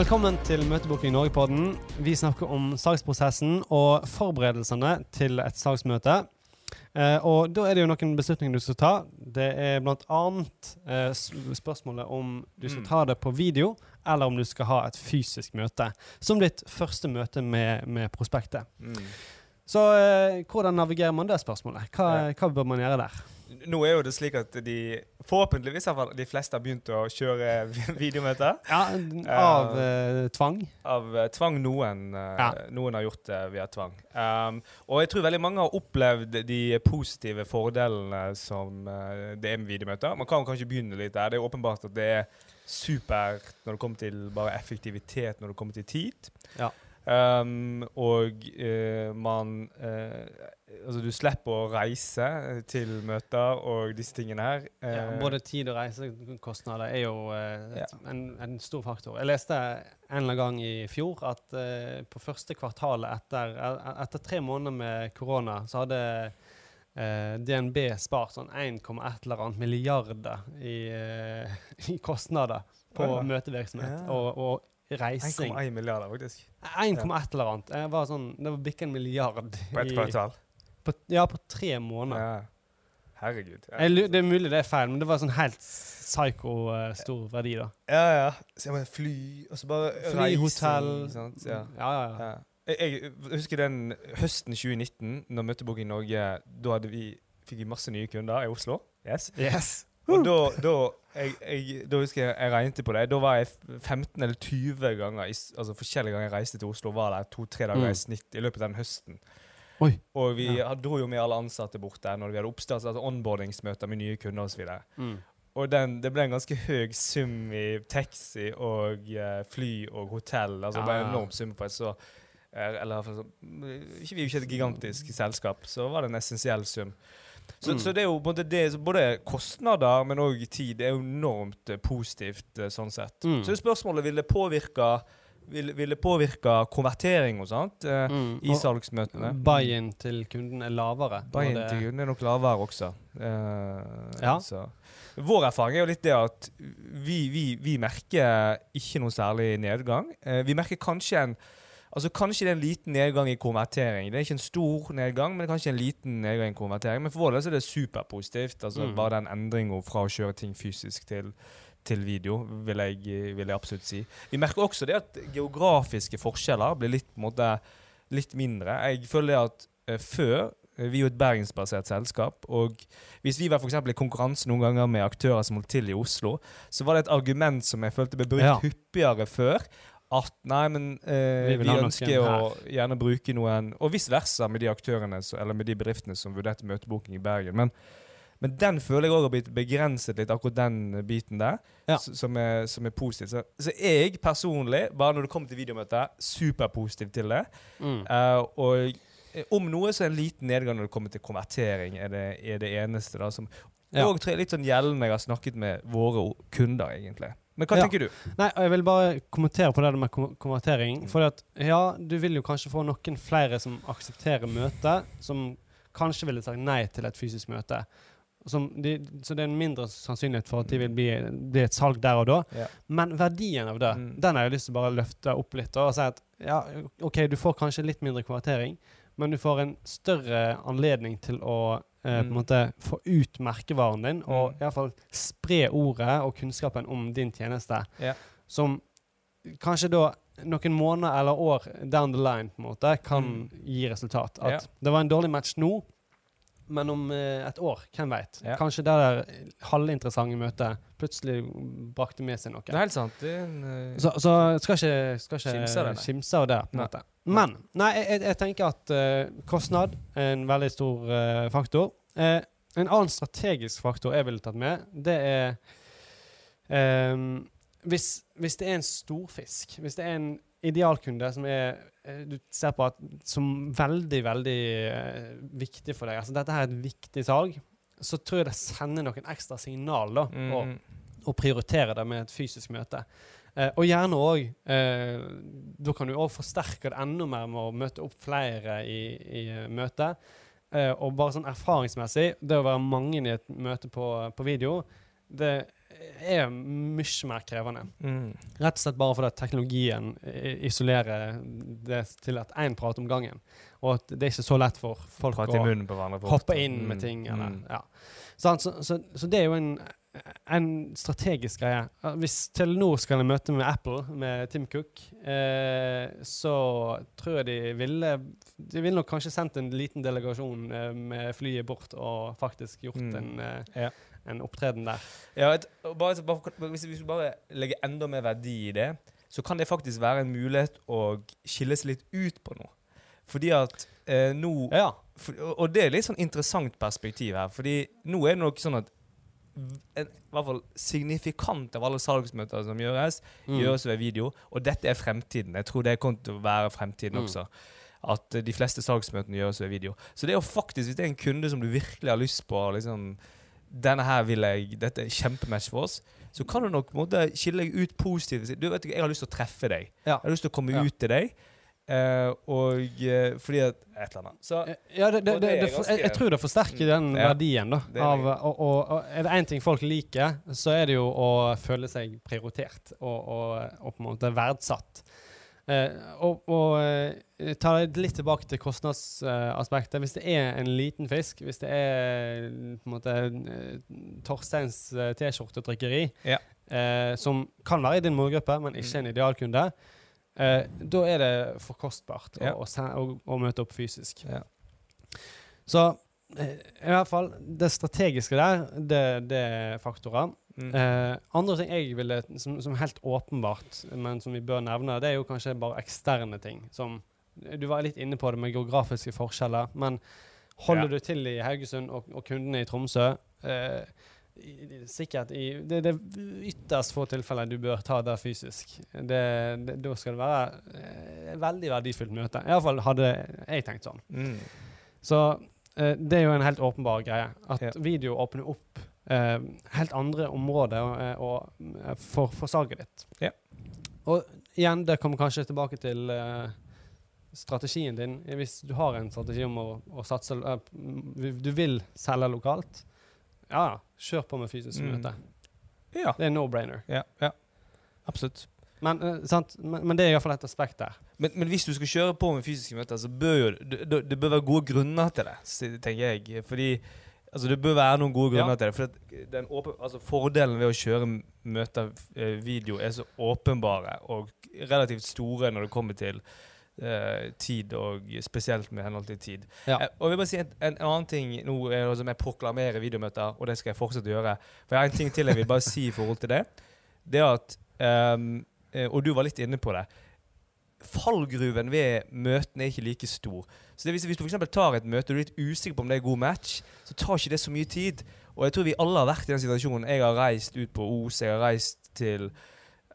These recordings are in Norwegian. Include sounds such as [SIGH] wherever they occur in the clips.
Velkommen til Møtebooking Norge-podden. Vi snakker om salgsprosessen og forberedelsene til et salgsmøte. Eh, og da er det jo noen beslutninger du skal ta. Det er bl.a. Eh, spørsmålet om du skal Mm. ta det på video, eller om du skal ha et fysisk møte. Som ditt første møte med, med prospektet. Mm. Så eh, hvordan navigerer man det spørsmålet? Hva, hva bør man gjøre der? Nå er jo det slik at de forhåpentligvis har de fleste har begynt å kjøre [LAUGHS] videomøter. Ja, Av uh, tvang? Av uh, tvang noen. uh, Ja. Noen har gjort det via tvang. Um, og jeg tror veldig mange har opplevd de positive fordelene som det er med videomøter. Man kan kanskje begynne litt der. Det er åpenbart at det er supert når det kommer til bare effektivitet, når det kommer til tid. Ja. Um, og uh, man uh, Altså, du slipper å reise til møter og disse tingene her. Ja, Eh, både tid og reisekostnader er jo Ja. en, en stor faktor. Jeg leste en eller annen gang i fjor at på første kvartalet etter, e- etter tre måneder med korona, så hadde eh, DNB spart sånn 1,1 eller annet milliarder i, eh, [LAUGHS] i kostnader på Ja. møtevirksomhet Ja. og, og reising. 1,1 milliarder, faktisk. 1,1 eller annet. Det var sånn, det var bikka en milliard. På ett kvartal. På, ja, på tre måneder. Ja. Herregud. Jeg, det er mulig det er feil, men det var sånn helt psycho uh, stor verdi, da. Ja, ja. Så jeg må fly, og så bare Fly, hotell reising. Sant? Ja. ja, ja. ja. Jeg, jeg husker den høsten 2019, når Møtebok i Norge Da vi, fikk vi masse nye kunder i Oslo. Yes. Yes. Og da, da, jeg, jeg, da husker jeg jeg regnet på det. Da var jeg 15 eller 20 ganger Altså forskjellige ganger jeg reiste til Oslo, var der to-tre dager Mm. i snitt i løpet av den høsten. Oi. Og vi Ja. dro jo med alle ansatte bort der når vi hadde oppstart, altså onboardingsmøter med nye kunder osv. Mm. Og den, det ble en ganske høy sum i taxi og uh, fly og hotell. Altså det ble Ja, en enorm sum på et så eh, Eller så- vi er jo ikke et gigantisk selskap, så var det en essensiell sum. Så, Mm. så det er jo både, det, både kostnader, men òg tid. Er enormt eh, positivt eh, sånn sett. Mm. Så spørsmålet vil det påvirke vil, vil det påvirke konvertering og sånt eh, Mm. i salgsmøtene? Buy-in til kunden er lavere. Buy-in det- til kunden er nok lavere også. Eh, Ja. altså. Vår erfaring er jo litt det at vi, vi, vi merker ikke noe særlig nedgang. Eh, vi merker kanskje en Altså Kanskje det er en liten nedgang i konvertering. Det er ikke en stor nedgang, men det er kanskje en liten nedgang i konvertering. Men for vår del er det superpositivt. Altså Mm. Bare den endringa fra å kjøre ting fysisk til, til video, vil jeg, vil jeg absolutt si. Vi merker også det at geografiske forskjeller blir litt, måte, litt mindre. Jeg føler det at uh, før eh, vi er jo et bergensbasert selskap, og hvis vi var for i konkurranse noen ganger med aktører som holdt til i Oslo, så var det et argument som jeg følte ble brukt Ja. hyppigere før. At nei, men eh, Vi vi, ønsker å gjerne bruke noen Og vice versa med de aktørene så, eller med de bedriftene som vurderte møtebooking i Bergen. Men, men den føler jeg òg har blitt begrenset litt, akkurat den biten der, Ja. som, er, som er positiv. Så, så jeg personlig, bare når det kommer til videomøte, superpositiv til det. Mm. Uh, og om noe så er en liten nedgang når det kommer til konvertering, er det, er det eneste da som Ja. Og tror jeg litt sånn gjeldende jeg har snakket med våre kunder, egentlig. Men hva Ja. tenker du? Nei, jeg vil bare kommentere på det med konvertering. For at, ja, du vil jo kanskje få noen flere som aksepterer møte, som kanskje ville sagt nei til et fysisk møte. Som de, så det er en mindre sannsynlighet for at de vil bli, bli et salg der og da. Ja. Men verdien av det, Mm. den har jeg lyst til å bare løfte opp litt. Og si at ja, OK, du får kanskje litt mindre konvertering, men du får en større anledning til å eh, på en Mm. måte få ut merkevaren din, og Mm. i hvert fall spre ordet og kunnskapen om din tjeneste. yeah. Som kanskje da noen måneder eller år down the line på en måte kan Mm. gi resultat. At yeah. det var en dårlig match nå, men om eh, et år, hvem veit? Ja. Kanskje det der halvinteressante møtet plutselig brakte med seg noe. Det er helt sant. Er en, eh, Så, så skal ikke, skal ikke Skimse av det, på en måte. Men nei, jeg, jeg tenker at uh, kostnad er en veldig stor uh, faktor. Uh, en annen strategisk faktor jeg ville tatt med, det er um, hvis, hvis det er en storfisk, hvis det er en idealkunde som er eh, du ser på at, som veldig, veldig eh, viktig for deg, altså dette her er et viktig salg, så tror jeg det sender noen ekstra signal da, mm, og og prioritere det med et fysisk møte. Eh, og gjerne òg eh, Da kan du òg forsterke det enda mer med å møte opp flere i, i eh, møtet. Eh, og bare sånn erfaringsmessig, det å være mange i et møte på, på video det er mye mer krevende. Mm. Rett og slett bare fordi teknologien isolerer det til at én prater om gangen. Og at det er ikke så lett for folk å hoppe inn med Mm, ting. Eller, mm. ja. så, Så, så, så det er jo en, en strategisk greie. Hvis Telenor skal ha møte med Apple, med Tim Cook, eh, så tror jeg de ville De ville nok kanskje sendt en liten delegasjon eh, med flyet bort og faktisk gjort Mm. en, eh, Ja. En opptreden der. Ja, et, bare, bare, hvis vi bare legger enda mer verdi i det, så kan det faktisk være en mulighet å skilles litt ut på noe. Fordi at eh, nå Ja. for, og- Og det er litt sånn interessant perspektiv her. Fordi nå er det nok sånn at en, i hvert fall signifikant av alle salgsmøter som gjøres, Mm. gjøres ved video. Og dette er fremtiden. Jeg tror det kommer til å være fremtiden Mm. også. At eh, de fleste salgsmøtene gjøres ved video. Så det er jo faktisk, hvis det er en kunde som du virkelig har lyst på liksom, denne her vil jeg, Dette er kjempematch for oss. Så kan du nok måte skille deg ut positivt. Du vet ikke, Jeg har lyst til å treffe deg. Ja. Jeg har lyst til å komme Ja. ut til deg. Uh, og uh, fordi at Et eller annet. Så Ja, det, det, det, det, jeg, jeg tror det forsterker den Ja, verdien. da av, og, og, og Er det én ting folk liker, så er det jo å føle seg prioritert og, og på en måte verdsatt. Eh, og og eh, ta det litt tilbake til kostnadsaspektet. hvis det er en liten fisk, hvis det er på en måte eh, Torsteins T-skjortetrykkeri, Ja. som kan være i din målgruppe, men ikke en idealkunde, eh, da er det for kostbart å, Ja. å, å, møte opp fysisk. Ja. Så i hvert fall det strategiske der, det, det er faktorer. Mm. Eh, andre ting jeg ville, som, som helt åpenbart, men som vi bør nevne, det er jo kanskje bare eksterne ting. Som Du var litt inne på det med geografiske forskjeller, men holder Ja. du til i Haugesund og, og kundene i Tromsø eh, i, Sikkert i Det det er ytterst få tilfeller du bør ta der fysisk. Det, det, da skal det være eh, et veldig verdifullt møte. Iallfall hadde jeg tenkt sånn. Mm. Så eh, det er jo en helt åpenbar greie. At Ja. video åpner opp eh, helt andre områder eh, og, eh, for, for salget ditt. Ja. Og igjen, det kommer kanskje tilbake til eh, strategien din. Hvis du har en strategi om å, å satse eh, Du vil selge lokalt, ja, kjør på med fysisk Mm. møte. Ja. Det er no-brainer. ja. Ja. Absolutt. Men, eh, sant? men, men det er iallfall et aspekt der. Men, men hvis du skal kjøre på med fysiske møter, så bør det- det bør være gode grunner til det, tenker jeg. Fordi altså, det bør være noen gode grunner Ja. til det. For den åpen, altså, fordelen ved å kjøre møter eh, video er så åpenbare og relativt store når det kommer til eh, tid, og spesielt med henhold til tid. Ja. Eh, og jeg vil bare si en, en, en annen ting nå er som jeg proklamerer videomøter, og det skal jeg fortsette å gjøre. For jeg har en ting til jeg vil bare si i forhold til det. Det er at ehm, eh, Og du var litt inne på det. Fallgruven ved møtene er ikke like stor. Så det vil si, Hvis du for tar et møte og du er litt usikker på om det er god match, så tar ikke det så mye tid. Og jeg tror vi alle har vært i den situasjonen. Jeg har reist ut på Os, jeg har reist til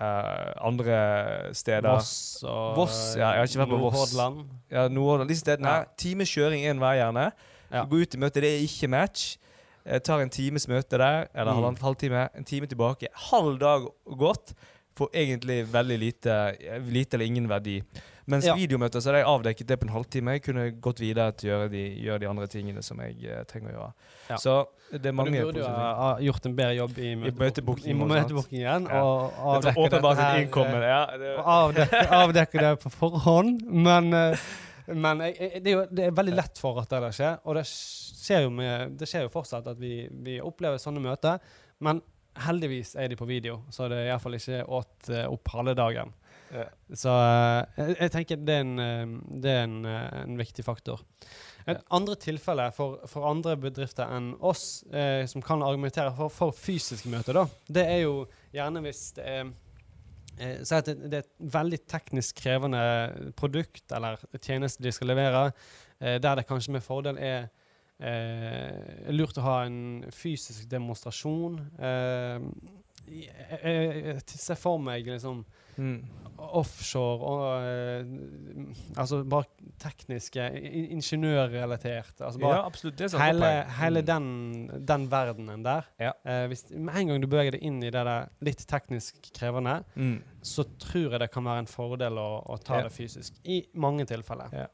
uh, andre steder. Voss og Voss, ja, jeg har ikke vært på Voss. Nordhordland. Ja, Nordhordland. Disse stedene Ja. Times kjøring én vei, gjerne. Ja. Gå ut i møte, det er ikke match. Jeg tar en times møte der, eller Mm. halvannen halvtime. En time tilbake. Halv dag gått. Får egentlig veldig lite, lite eller ingen verdi. Mens Ja. videomøter så hadde jeg avdekket det på en halvtime. Jeg kunne gått videre til å gjøre de, gjøre de andre tingene som jeg uh, trenger å gjøre. Ja. Så det er mange positive ting. du burde jo ha gjort en bedre jobb i, møtebookingen. Og avdekke her, det, og avdekke, avdekke det på forhånd. Men, eh, men jeg, jeg, det, er jo, det er veldig lett for at det skjer. Og det skjer jo, med, det skjer jo fortsatt at vi, vi opplever sånne møter. Men heldigvis er de på video, så det er iallfall ikke åt eh, opp halve dagen. Ja. Så eh, jeg, jeg tenker det er en, eh, det er en, en viktig faktor. Et andre tilfelle for, for andre bedrifter enn oss, eh, som kan argumentere for, for fysiske møter, da, det er jo gjerne hvis det er eh, Si at det, det er et veldig teknisk krevende produkt eller tjeneste de skal levere, eh, der det kanskje med fordel er eh, lurt å ha en fysisk demonstrasjon. Eh, jeg, jeg, jeg ser for meg liksom mm. offshore og eh, Altså bare tekniske, ingeniørrelatert. Altså bare Ja, absolutt. Det er hele, hele Mm. den, den verdenen der. Ja. Eh, hvis, med en gang du beveger deg inn i det der litt teknisk krevende, Mm. så tror jeg det kan være en fordel å, å ta Ja. det fysisk. I mange tilfeller. Ja.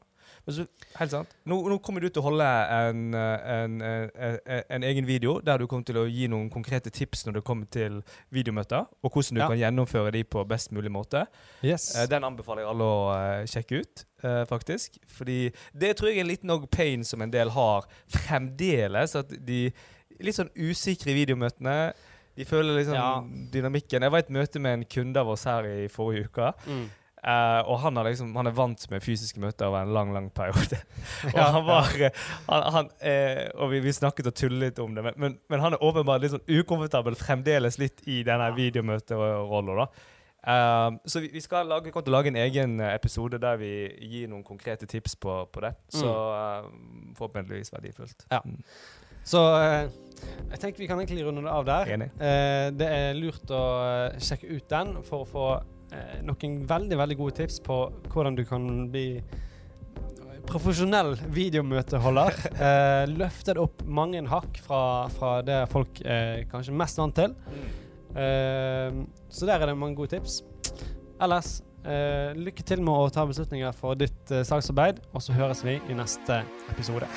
Men så, helt sant. Nå, nå kommer du til å holde en, en, en, en, egen video der du kommer til å gi noen konkrete tips når det kommer til videomøter, og hvordan du Ja. kan gjennomføre de på best mulig måte. Yes. Eh, Den anbefaler jeg alle å eh, sjekke ut, eh, faktisk. Fordi det tror jeg er en liten pain som en del har fremdeles. At de litt sånn usikre videomøtene. De føler liksom Ja. dynamikken. Jeg var i et møte med en kunde av oss her i forrige uke. Mm. Eh, og han, har liksom, han er vant med fysiske møter over en lang lang periode. [LAUGHS] og han var eh, han, han, eh, Og vi, vi snakket og tullet litt om det, men, men, men han er åpenbart litt sånn ukomfortabel fremdeles litt i denne videomøterollen. da. Eh, så vi, vi skal lage, kommer til å lage en egen episode der vi gir noen konkrete tips på, på det. Så uh, forhåpentligvis verdifullt. Ja. Mm. Så jeg tenker vi kan egentlig runde det av der. Enig. Eh, det er lurt å sjekke ut den for å få noen veldig veldig gode tips på hvordan du kan bli profesjonell videomøteholder. [LAUGHS] eh, løftet opp mange hakk fra, fra det folk er kanskje mest vant til. Eh, så der er det mange gode tips. Ellers, eh, lykke til med å ta beslutninger for ditt eh, saksarbeid, og så høres vi i neste episode.